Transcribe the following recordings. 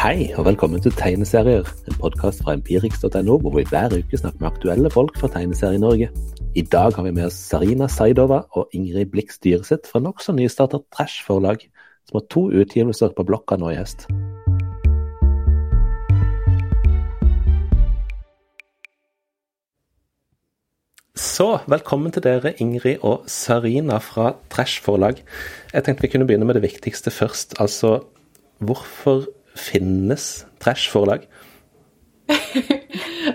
Hei, og velkommen til Tegneserier, en podkast fra empirix.no, hvor vi hver uke snakker med aktuelle folk fra Tegneserie-Norge. I dag har vi med oss Sarina Saidova og Ingrid Blix Dyreseth fra nokså nystartet Trash Forlag, som har to utgivelser på blokka nå i høst. Så velkommen til dere, Ingrid og Sarina fra Trash Forlag. Jeg tenkte vi kunne begynne med det viktigste først. Altså, hvorfor finnes Trash Forlag?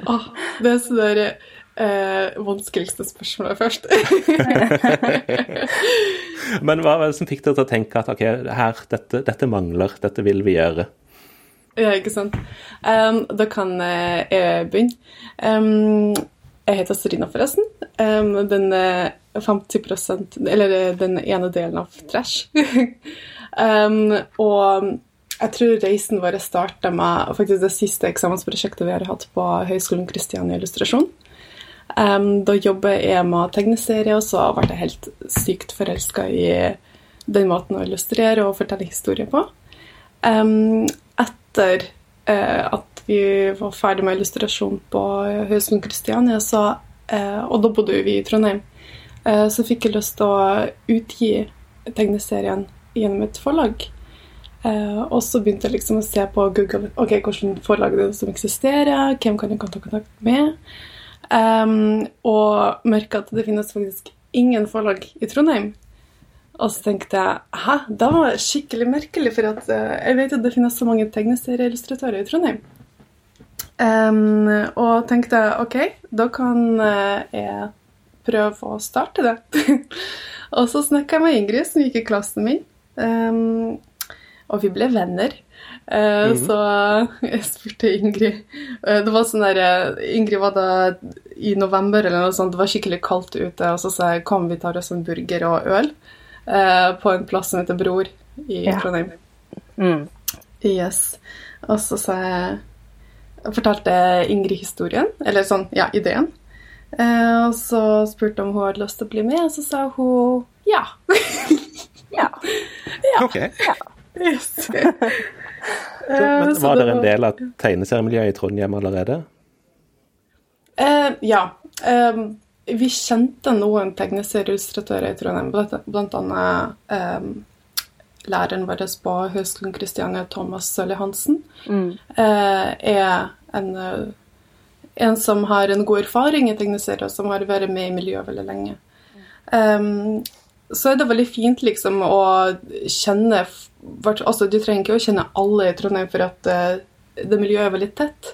oh, det er så det eh, vanskeligste spørsmålet først. Men hva var det som fikk deg til å tenke at ok, her, dette, dette mangler, dette vil vi gjøre? Ja, ikke sant. Um, da kan jeg begynne. Um, jeg heter Serina, forresten. Um, den 50% Eller den ene delen av Trash. og jeg tror reisen vår starta med faktisk det siste eksamensprosjektet vi har hatt på Høgskolen Kristiania Illustrasjon. Um, da jobber jeg med tegneserier, og så ble jeg helt sykt forelska i den måten å illustrere og fortelle historier på. Um, etter uh, at vi var ferdig med illustrasjon på Høgskolen Kristiania, så, uh, og da bodde vi i Trondheim, uh, så fikk jeg lyst til å utgi tegneserien gjennom et forlag. Uh, og så begynte jeg liksom å se på Google ok, hvilke forlag det som eksisterer, hvem kan jeg ta kontakt med. Um, og merka at det finnes faktisk ingen forlag i Trondheim. Og så tenkte jeg hæ, det var skikkelig merkelig, for at, uh, jeg vet at det finnes så mange tegneserieillustratører i Trondheim. Um, og tenkte ok, da kan uh, jeg prøve å starte det. og så snakka jeg med Ingrid, som gikk i klassen min. Um, og vi ble venner. Uh, mm. Så jeg spurte Ingrid uh, Det var sånn der, uh, Ingrid var da i november eller noe sånt, det var skikkelig kaldt ute, og så sa jeg kom, vi tar oss en burger og øl på en plass som heter Bror i ja. Trondheim. Mm. Yes. Og så sa jeg fortalte Ingrid historien, eller sånn, ja, ideen. og så spurte hun om hun hadde lyst til å bli med, og så sa hun ja. ja. ja. Ok. Ja. Yes. Men eh, var dere en del av tegneseriemiljøet i Trondheim allerede? Uh, ja. Um, vi kjente noen tegneserieillustratører i Trondheim, blant annet um, læreren vår på Høgskolen Kristiania, Thomas Sølje Hansen, mm. uh, er en, en, som har en god erfaring i tegneserier, som har vært med i miljøet veldig lenge. Um, så er det veldig fint liksom å kjenne altså Du trenger ikke å kjenne alle i Trondheim for at uh, det miljøet er veldig tett.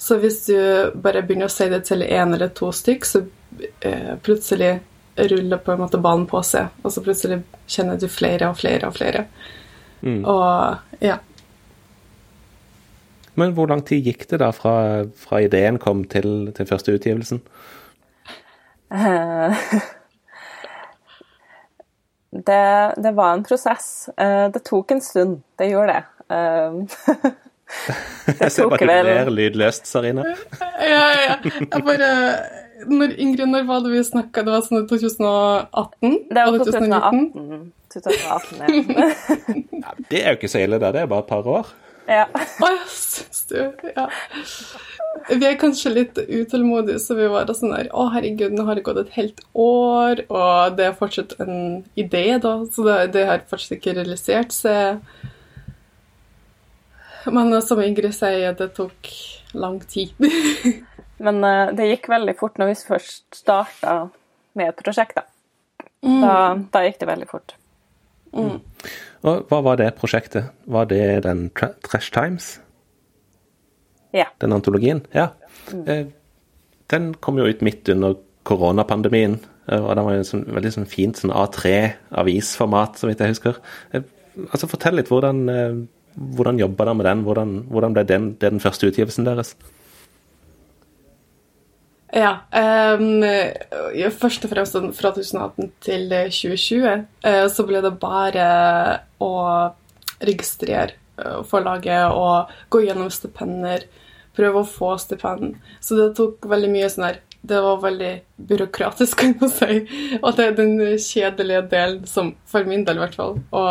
Så hvis du bare begynner å si det til én eller to stykk, så uh, plutselig ruller på en måte ballen på seg, og så plutselig kjenner du flere og flere og flere. Mm. Og ja. Men hvor lang tid gikk det da fra, fra ideen kom til, til første utgivelsen? Det, det, var en prosess. Eh, det tok en stund. Det gjorde det. Eh, det jeg ser bare du ler lydløst, Sarina. ja, ja. Jeg bare når, Ingrid, når var det vi snakka? Det var sånn 2018? Det var 2018. 2018 ja. det er jo ikke så ille, det. Det er bare et par år. Ja. Å, jeg syns du Ja. Vi er kanskje litt utålmodige, så vi var sånn der Å, herregud, nå har det gått et helt år, og det er fortsatt en idé, da, så det, det har fortsatt ikke realisert seg. Men som Ingrid sier, det tok lang tid. Men uh, det gikk veldig fort når vi først starta med et prosjekt, da. Mm. da. Da gikk det veldig fort. Mm. Og hva var det prosjektet? Var det den Trash Times? Ja. Den antologien? Ja. Mm. Den kom jo ut midt under koronapandemien. Eh, og den var jo en sånn, veldig sånn fint sånn A3-avisformat, så vidt jeg husker. Eh, altså Fortell litt, hvordan, hvordan jobba dere med den? Hvordan, hvordan ble den, det den første utgivelsen deres? Ja. Um, først og fremst sånn fra 2018 til 2020 uh, så ble det bare å registrere forlaget og gå gjennom stipender, prøve å få stipend. Så det tok veldig mye sånn her det var veldig byråkratisk, kan man si. Og det er den kjedelige delen, som for min del i hvert fall, å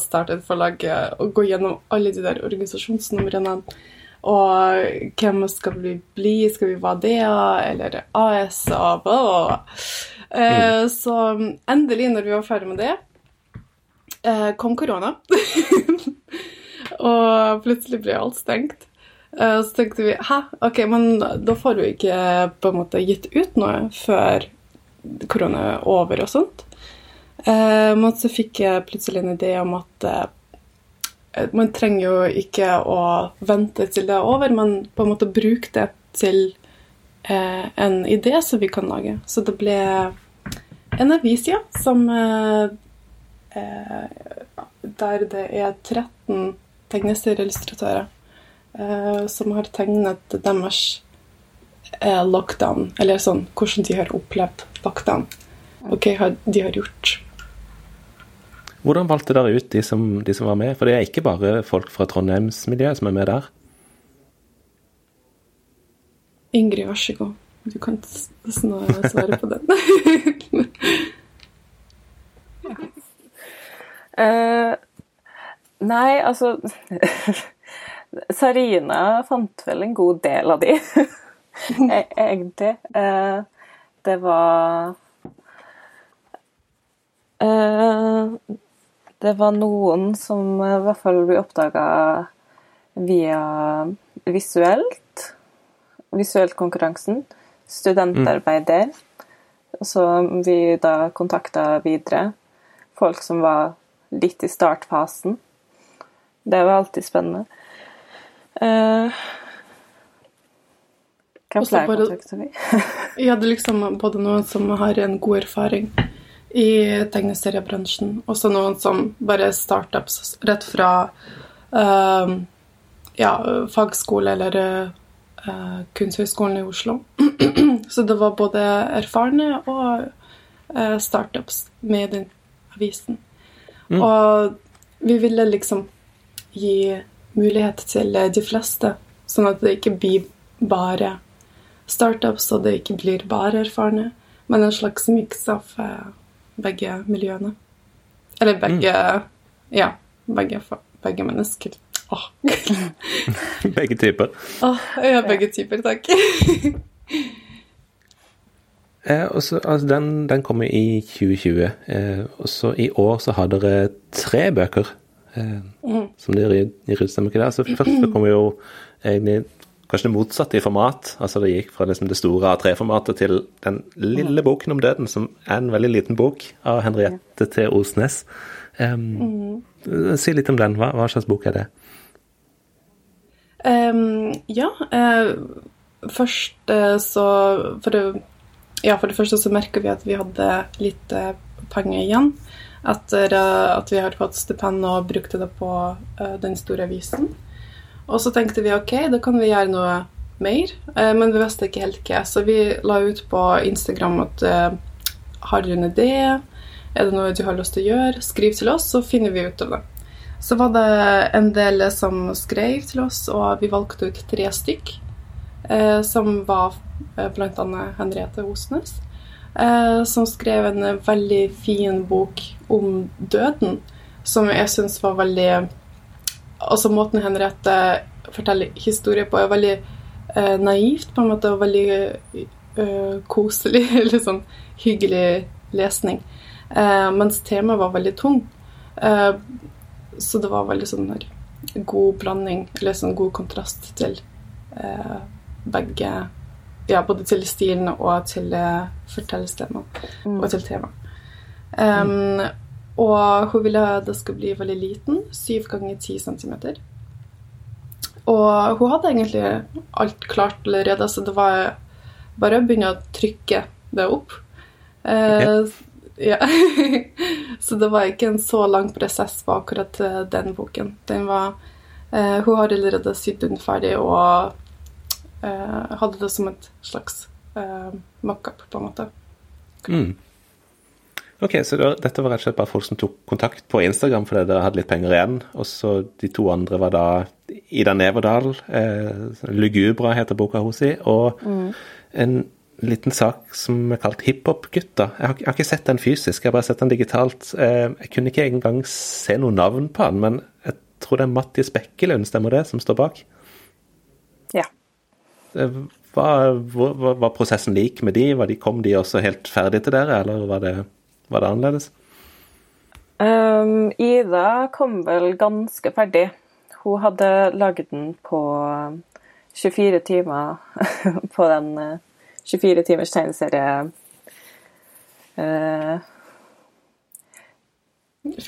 starte et forlag og gå gjennom alle de der organisasjonsnumrene. Og hvem skal vi bli? Skal vi være DA eller AS? Og bla, bla. Eh, mm. Så endelig, når vi var ferdig med det, eh, kom korona. og plutselig ble alt stengt. Uh, så tenkte vi hæ, ok, men da får du ikke på en måte gitt ut noe før korona er over og sånt. Men så fikk jeg plutselig en idé om at man trenger jo ikke å vente til det er over, men på en måte bruke det til en idé som vi kan lage. Så det ble en avis, ja, som Der det er 13 tegneserieillustratører eh, som har tegnet deres eh, lockdown, eller sånn hvordan de har opplevd lockdown, og hva de har gjort. Hvordan valgte dere ut de som, de som var med? For det er ikke bare folk fra Trondheimsmiljøet som er med der? Ingrid, vær så god. Du kan svare på den. uh, nei, altså Sarina fant vel en god del av de, e-, egentlig. Uh, det var eh, Det var noen som i hvert fall ble oppdaga via visuelt. Visuelt konkurransen. Studentarbeid der. Så vi da kontakta videre folk som var litt i startfasen. Det var alltid spennende. Uh, hva flere kontakter vi? vi hadde liksom både noen som har en god erfaring i tegneseriebransjen, Også noen som bare startups rett fra uh, ja, fagskole eller uh, Kunsthøgskolen i Oslo. så det var både erfarne og uh, startups med den avisen. Mm. Og vi ville liksom gi mulighet til eh, de fleste, sånn at det ikke blir bare startups, og det ikke blir bare erfarne, men en slags miks av uh, begge miljøene. Eller begge mm. Ja, begge, begge mennesker. Oh. begge typer. Oh, ja, begge typer, takk. eh, også, altså, den, den kommer i 2020. Eh, og så i år så har dere tre bøker mm. som dere gir ut, stemmer ikke det? Så først så kommer jo egentlig kanskje det motsatte i format. Altså det gikk fra liksom det store A3-formatet til den lille boken om døden, som er en veldig liten bok av Henriette T. Osnes. Um, mm. Si litt om den. Hva, hva, slags bok er det? Um, ja, uh, først uh, så for det, ja, for det første så merker vi at vi hadde litt uh, penger igjen etter uh, at vi har fått stipend og brukte det på den store avisen. Og så tenkte vi ok, da kan vi gjøre noe mer, uh, men vi visste ikke helt hva. Så vi la ut på Instagram at uh, har du en idé, er det noe du har lyst til å gjøre, skriv til oss, så finner vi ut av det. Så var det en del som skrev til oss, og vi valgte ut tre stykk. som var bl.a. Henriette Osnes eh, som skrev en veldig fin bok om døden, som jeg syns var veldig Altså måten Henriette forteller historier på, er veldig eh, naivt, på en måte, og veldig eh, koselig, eller sånn hyggelig lesning. Eh, mens temaet var veldig tung. Eh, så det var veldig sånn her god blanding, eller sånn god kontrast til eh, begge ja, både til stilen og til uh, fortellelsestemmaet mm. og til temaet. Um, mm. Og hun ville det skulle bli veldig liten, 7 ganger 10 cm. Og hun hadde egentlig alt klart allerede, så det var bare å begynne å trykke det opp. Okay. Uh, ja. så det var ikke en så lang prosess på akkurat uh, den boken. Den var, uh, hun har allerede sydd den ferdig og uh, hadde det som et slags uh, mockup, på en måte. Mm. Ok, så det, dette var rett og slett bare folk som tok kontakt på Instagram fordi dere hadde litt penger igjen. Og så de to andre var da Ida Neverdal, eh, 'Lugubra' heter boka hos og mm. en liten sak som er kalt Hiphop-gutta. Jeg, jeg har ikke sett den fysisk, jeg har bare sett den digitalt. Eh, Jeg kunne ikke engang se noe navn på den, men jeg tror det er Mattis Bekkelund, stemmer det, som står bak? Ja. Eh, Hva, hvor- hva, var prosessen lik med de? Var de? Kom de også helt ferdig til dere, eller var det, var det annerledes? Um, Ida kom vel ganske ferdig. Hun hadde laget den på 24 timer på den eh, 24 timers tegneserie uh,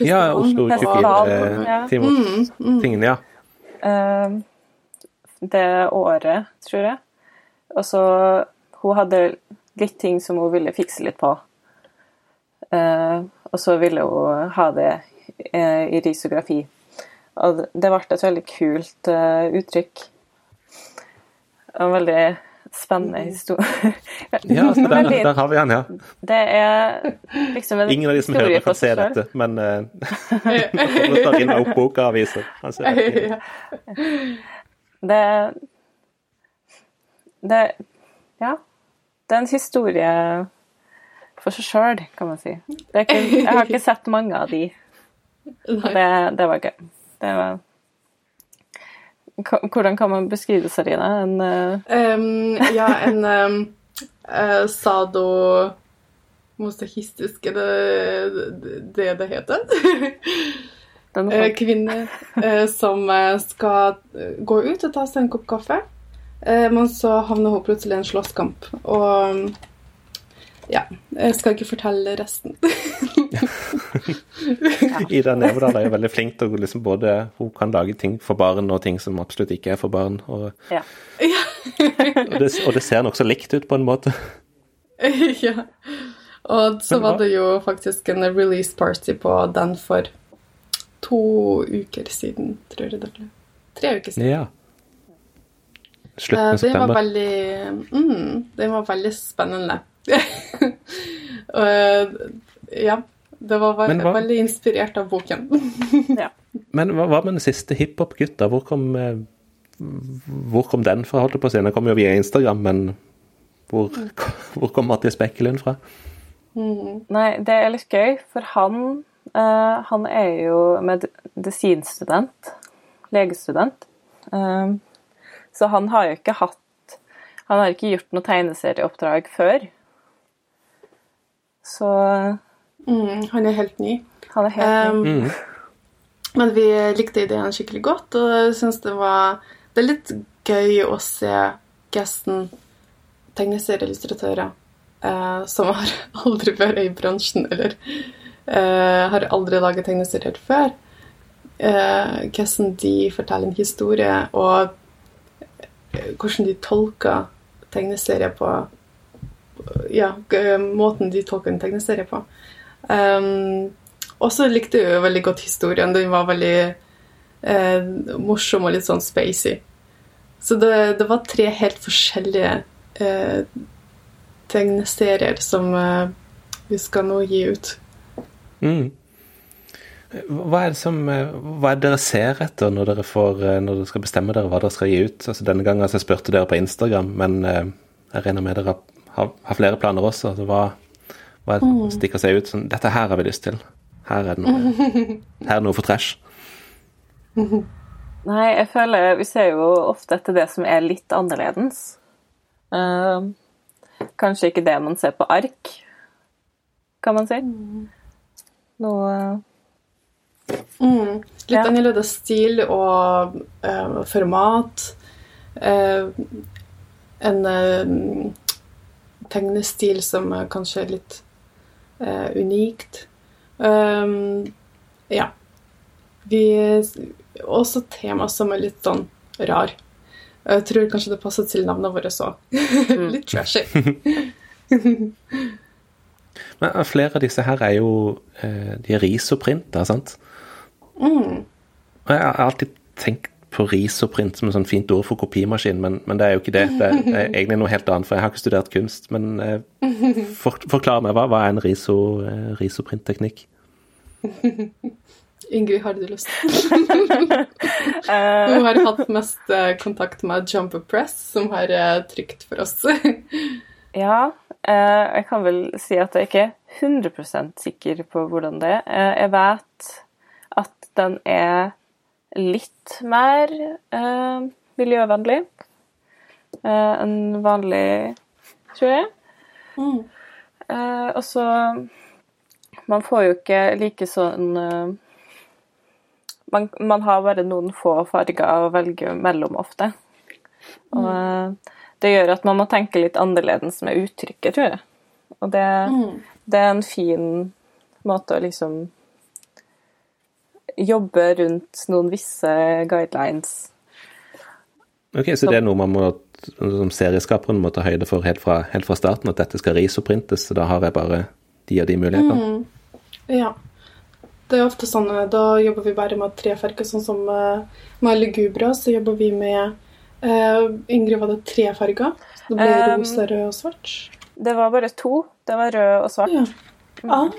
Ja, Oslo Festival, 24 ja. timer-tingen, ja. Uh, det året, tror jeg. Og så Hun hadde litt ting som hun ville fikse litt på. Eh, og så ville hun ha det eh, i risografi. Og det- ble et veldig kult eh, uttrykk. En veldig spennende historie. Ja, altså, der, Veldig- der har vi han, ja. Det er liksom en Ingen av de som hører, kan se dette, men uh, nå tar inn opp boka og aviser. Altså, Ja. Det Det Ja. Det er en historie for seg sjøl, kan man si. Ikke, jeg har ikke sett mange av de. og Det, det var gøy. Det var Hvordan kan man beskrive Sarina? En uh... um, ja, en um, uh, sadomasochistisk Er det det det heter? den Eh, kvinne eh, som eh, skal eh, gå ut og ta seg en kopp kaffe. Eh, men så havner hun plutselig i en slåsskamp. Og ja, jeg skal ikke fortelle resten. Ida Neverdal er jo veldig flink til å liksom både Hun kan lage ting for barn og ting som absolutt ikke er for barn. Og, Ja. og, det, og det ser nokså likt ut på en måte. ja. Og så var det jo faktisk en release party på den for to uker siden, tror jeg det ble. Tre uker siden. Ja. Slutten Eh, av Det var september. veldig mm, Det var veldig spennende. Og eh, ja. Det var ve hva- veldig inspirert av boken. ja. Men hva, hva med den siste hiphop-gutta? Hvor, kom, eh, hvor kom den fra? holdt på å? Den kom jo via Instagram, men hvor, hvor kom Mathias Bekkelund fra? Nei, det er litt gøy, for han uh, Han er jo medisinstudent. Legestudent. Eh, så han har jo ikke hatt Han har ikke gjort noe tegneserieoppdrag før. Så Mm, han er helt ny. han er helt ny. Um, Men vi likte ideen skikkelig godt, og syns det var Det er litt gøy å se gesten tegneserieillustratører eh, som har aldri vært i bransjen, eller eh, har aldri laget tegneserier før. Eh, hvordan de forteller en historie, og eh, hvordan de tolker tegneserier på Ja, måten de tolker en tegneserie på. Um, og så likte jeg veldig godt historien. Den var veldig eh, morsom og litt sånn spacey. Så det, det var tre helt forskjellige eh, tegneserier som eh, vi skal nå gi ut. Mm. Hva er det som eh, Hva er det dere ser etter når dere, får, eh, når dere skal bestemme dere hva dere skal gi ut? Altså Denne gangen så spurte dere på Instagram, men eh, jeg regner med dere har, har flere planer også. Altså, hva, hva er det som stikker seg ut? Sånn, Dette her har vi lyst til. Her er det noe, her er noe for trash. Nei, jeg føler Vi ser jo ofte etter det som er litt annerledes. Uh, kanskje ikke det man ser på ark, kan man si. Noe Mm. Litt Ja. annerledes stil og uh, format. Uh, en eh, tegnestil som er kanskje er litt uh, unikt. Um, ja. Vi Også tema som er litt sånn rar. Jeg tror kanskje det passer til navnet vårt òg. litt trashy. Men eh, flere av disse her er jo eh, De er risoprinta, sant? Og jeg har alltid tenkt på risoprint som et sånn fint ord for kopimaskin, men, men det er jo ikke det. Det er, egentlig noe helt annet, for jeg har ikke studert kunst. Men eh, for, forklar meg, hva, hva er en riso, eh, risoprintteknikk? Ingrid, har du lyst? Hun har hatt mest eh, kontakt med Jumper Press, som har eh, trykt for oss. Ja, eh, jeg kan vel si at jeg ikke er 100% sikker på hvordan det er. Eh, jeg vet at den er litt mer eh, miljøvennlig eh, enn vanlig, tror jeg. Mm. Eh, og så Man får jo ikke like sånn eh, man, man har bare noen få farger å velge mellom ofte. Og det gjør at man må tenke litt annerledes med uttrykket, tror jeg. Og det, Mm. det er en fin måte å liksom jobbe rundt noen visse guidelines. Ok, Så det er noe man må, som serieskaperen må ta høyde for helt fra, helt fra starten, at dette skal risoprintes, så da har jeg bare de og de mulighetene? Ja. Det er ofte sånn, eh, Da jobber vi bare med tre farger. Sånn som uh, med lugubra, så jobber vi med uh, Ingrid, var det tre farger? Så det ble Um, rosa, rød og svart? Det var bare to. Det var rød og svart. Ja. Ah.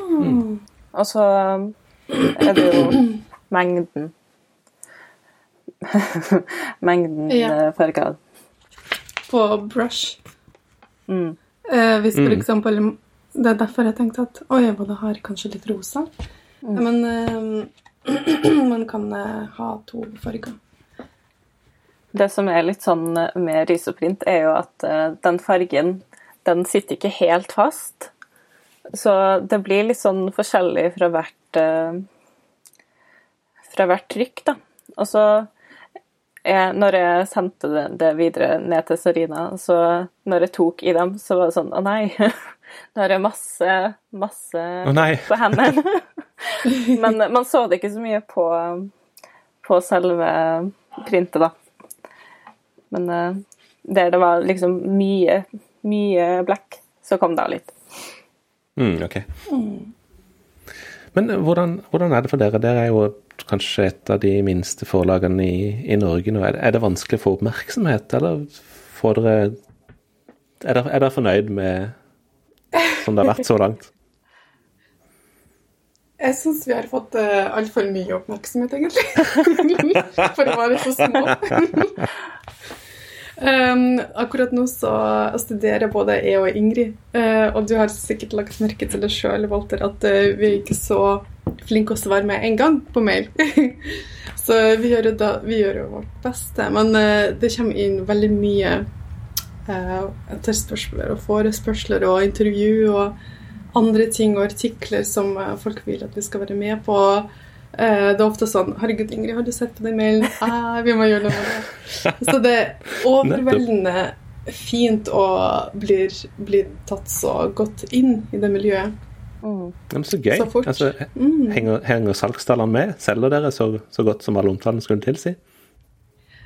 Og så um, er det jo mengden Mengden Ja. eh, farger. På brush. Mm. Eh, hvis for Mm. eksempel Det er derfor jeg tenkte at oi, hva det har kanskje litt rosa. Men eh, man kan eh, ha to farger. Det som er litt sånn med risoprint, er jo at eh, den fargen, den sitter ikke helt fast. Så det blir litt sånn forskjellig fra hvert eh, fra hvert trykk, da. Og så jeg, når jeg sendte det, det videre ned til Sarina, så når jeg tok i dem, så var det sånn Å nei, nå har jeg masse, masse oh, på hendene. Men man så det ikke så mye på, på selve printet, da. Men eh, der det var liksom mye, mye black, så kom det av litt. Mm, ok. Men hvordan, hvordan er det for dere? Dere er jo kanskje et av de minste forlagene i, i Norge nå. Er det, er det vanskelig å få oppmerksomhet, eller får dere Er dere, er dere fornøyd med som det har vært så langt? Jeg syns vi har fått uh, altfor mye oppmerksomhet, egentlig. For å være så små. um, akkurat nå så studerer både jeg og Ingrid, uh, og du har sikkert lagt merke til det sjøl, Walter, at uh, vi er ikke så flinke å svare med en gang på mail. så vi gjør, da, vi gjør jo vårt beste. Men uh, det kommer inn veldig mye uh, etterspørsler og forespørsler og intervju og andre ting og artikler som folk vil at vi skal være med på. Eh, det er ofte sånn 'Herregud, Ingrid, har du sett på den mailen?' Ah, vi må gjøre noe med det. Så det er overveldende fint å bli, bli tatt så godt inn i det miljøet. Mm. Ja, men så gøy. Så fort. Altså, Mm. henger, henger salgstallene med? Selger dere så, så godt som alle omtalene skulle tilsi?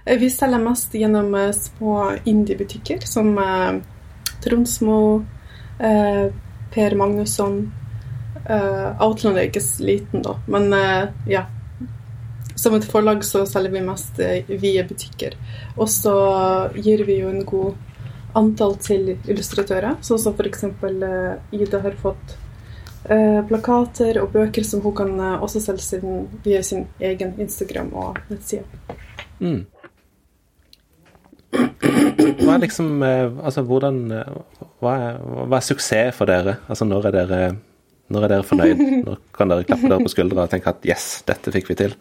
Eh, Vi selger mest gjennom eh, små indie-butikker som eh, Tronsmo, eh, Per Magnusson eh, Outland er ikke sliten, liten, da, men uh, ja. Som et forlag så selger vi mest vide via butikker. Og så gir vi jo en god antall til illustratører, sånn som f.eks. Uh, Ida har fått eh, plakater og bøker som hun kan eh, også selge sin, via sin egen Instagram og nettside. Mm. Hva er liksom eh, Altså, hvordan eh, hva er, hva er suksess for dere? Altså, når er dere når er dere fornøyd? Nå kan dere klappe dere på skuldra og tenke at yes, dette fikk vi til?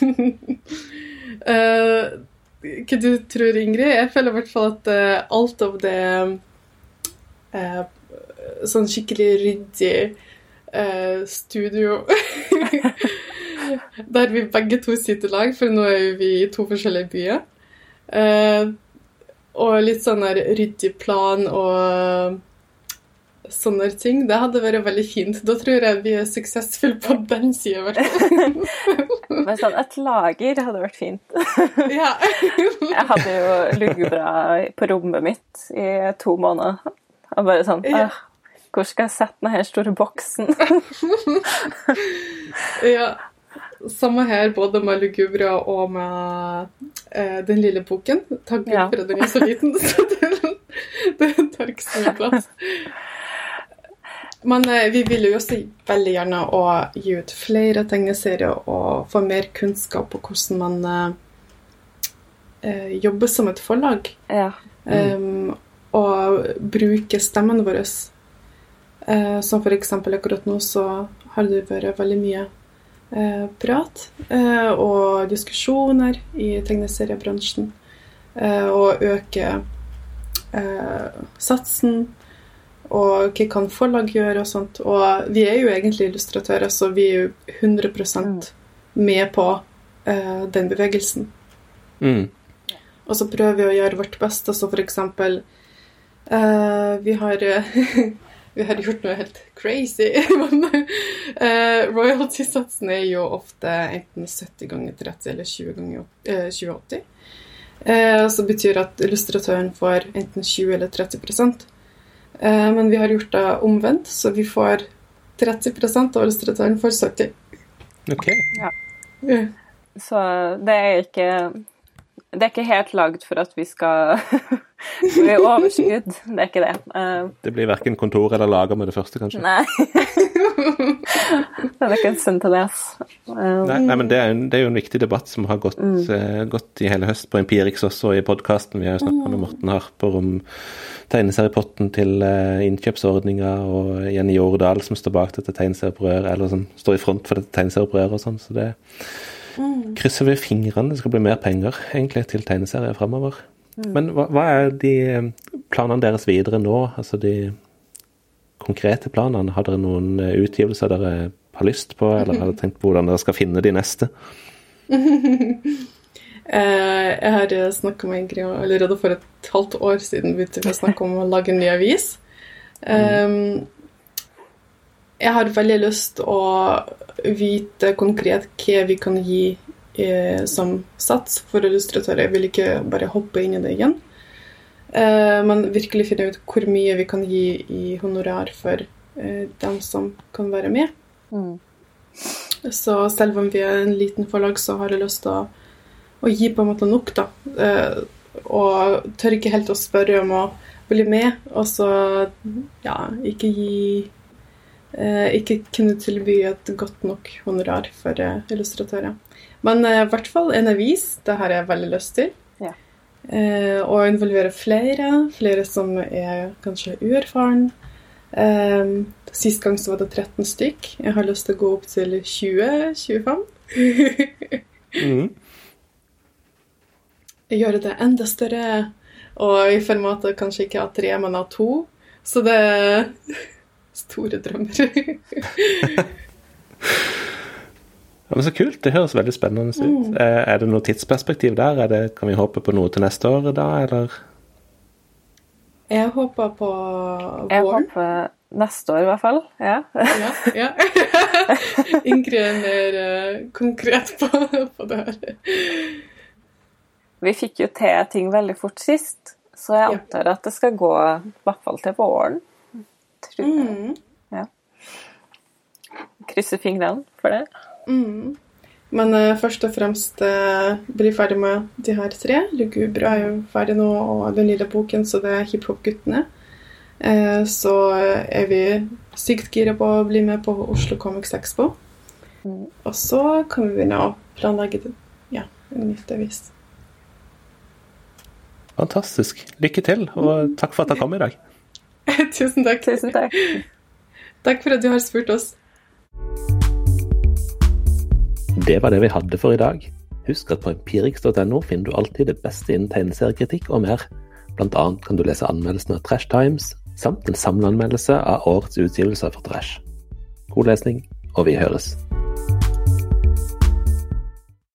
Eh, hva du tror, Ingrid? Jeg føler i hvert fall at uh, alt av det uh, Sånn skikkelig ryddig uh, studio Der vi begge to sitter i lag, for nå er vi i to forskjellige byer. Og litt sånn der ryddig plan og sånne ting. Det hadde vært veldig fint. Da tror jeg vi er suksessfulle på den sida, i hvert fall. Men sånn, et lager hadde vært fint. ja. Jeg hadde jo luggebra på rommet mitt i to måneder. Og bare sånn Ja. Hvor skal jeg sette denne store boksen? Ja, samme her, både med Lugubra og med eh, den lille boken. Takk Gud Ja. for at den er så liten, så den, den tar ikke så mye plass. Men eh, vi vil jo også veldig gjerne å gi ut flere tegneserier og få mer kunnskap på hvordan man eh, eh, jobber som et forlag. Ja. Um, og bruke stemmen vår. Eh, som eksempel akkurat nå så har det vært veldig mye eh, prat eh, og diskusjoner i tegneseriebransjen. Eh, og øke eh, satsen. Og hva kan forlag gjøre og sånt. Og vi er jo egentlig illustratører, så vi er jo 100 med på uh, den bevegelsen. Mm. Og så prøver vi å gjøre vårt beste, så for eksempel uh, vi, har, vi har gjort noe helt crazy. Men eh, royalty-satsen er jo ofte enten 70 ganger 30 eller 20 ganger eh, 2080. Eh, så betyr at illustratøren får enten 20 eller 30 eh, Men vi har gjort det omvendt, så vi får 30 og illustratøren får 70 OK. Ja. Ja. Så det er ikke Det er ikke helt lagd for at vi skal gå i overskudd. Det er ikke det. Eh, Det blir verken kontor eller lager med det første, kanskje? nei. det er ikke en stund til det. Eh, Nei, nei, men det er, en, det er jo en viktig debatt som har gått, eh, gått i hele høst på Empirix også, og i podkasten. Vi har jo snakka med Morten Harper om tegneseriepotten til uh, innkjøpsordninga, og Jenny Jordal som står bak dette tegneserieopprøret, eller som står i front for dette tegneserieopprøret og sånn. Så det krysser vi fingrene. Det skal bli mer penger egentlig til tegneserier fremover. Men hva, hva er de eh, planene deres videre nå? Altså de konkrete planene? Har dere noen eh, utgivelser dere har lyst på, eller har dere tenkt på hvordan dere skal finne de neste? Eh, jeg har snakka med Ingrid allerede for et halvt år siden begynte vi å snakke om å lage en ny avis. Um, jeg har veldig lyst å vite konkret hva vi kan gi eh, som sats for illustratører. Jeg vil ikke bare hoppe inn i det igjen. Eh, men virkelig finne ut hvor mye vi kan gi i honorar for uh, dem som kan være med. Mm. Så selv om vi er en liten forlag, så har jeg lyst til å, å gi på en måte nok, da. Uh, og tør ikke helt å spørre om å bli med, og så ja, ikke gi Ikke kunne tilby et godt nok honorar for illustratører. Men i hvert fall en avis, det har jeg veldig lyst til. Eh, og involvere flere, flere som er kanskje uerfaren. Eh, sist gang så var det 13 stykk. Jeg har lyst til å gå opp til 20-25. mm. Gjøre det enda større. Og i formatet kanskje ikke av 3 men av 2 Så det er store drømmer. Ja, men Så kult. Det høres veldig spennende ut. Mm. Er det noe tidsperspektiv der? Er det, kan vi håpe på noe til neste år da, eller? jeg håper på våren. Jeg håper neste år, i hvert fall. Ja. Ja, ja. Ingrid er mer eh, konkret på, på det her. Vi fikk jo til ting veldig fort sist, så jeg Ja. antar at det skal gå i hvert fall til våren. Tror jeg. Mm. Krysser fingrene for det. Mm. Men uh, først og fremst uh, bli ferdig med de her tre. Lugubra er jo ferdig nå, og den lille boken, så det er hiphop-guttene. Uh, så er vi sykt gira på å bli med på Oslo Comics Expo. Mm. Og så kan vi begynne å planlegge det. Ja, en nytt avis. Fantastisk. Lykke til, og takk for at jeg kom i dag. Tusen takk. Tusen takk. Takk for at du har spurt oss. Det var det vi hadde for i dag. Husk at på empirix.no finner du alltid det beste innen tegneseriekritikk og mer. Blant annet kan du lese anmeldelsen av Trash Times, samt en samleanmeldelse av årets utgivelser for Trash. God lesning, og vi høres.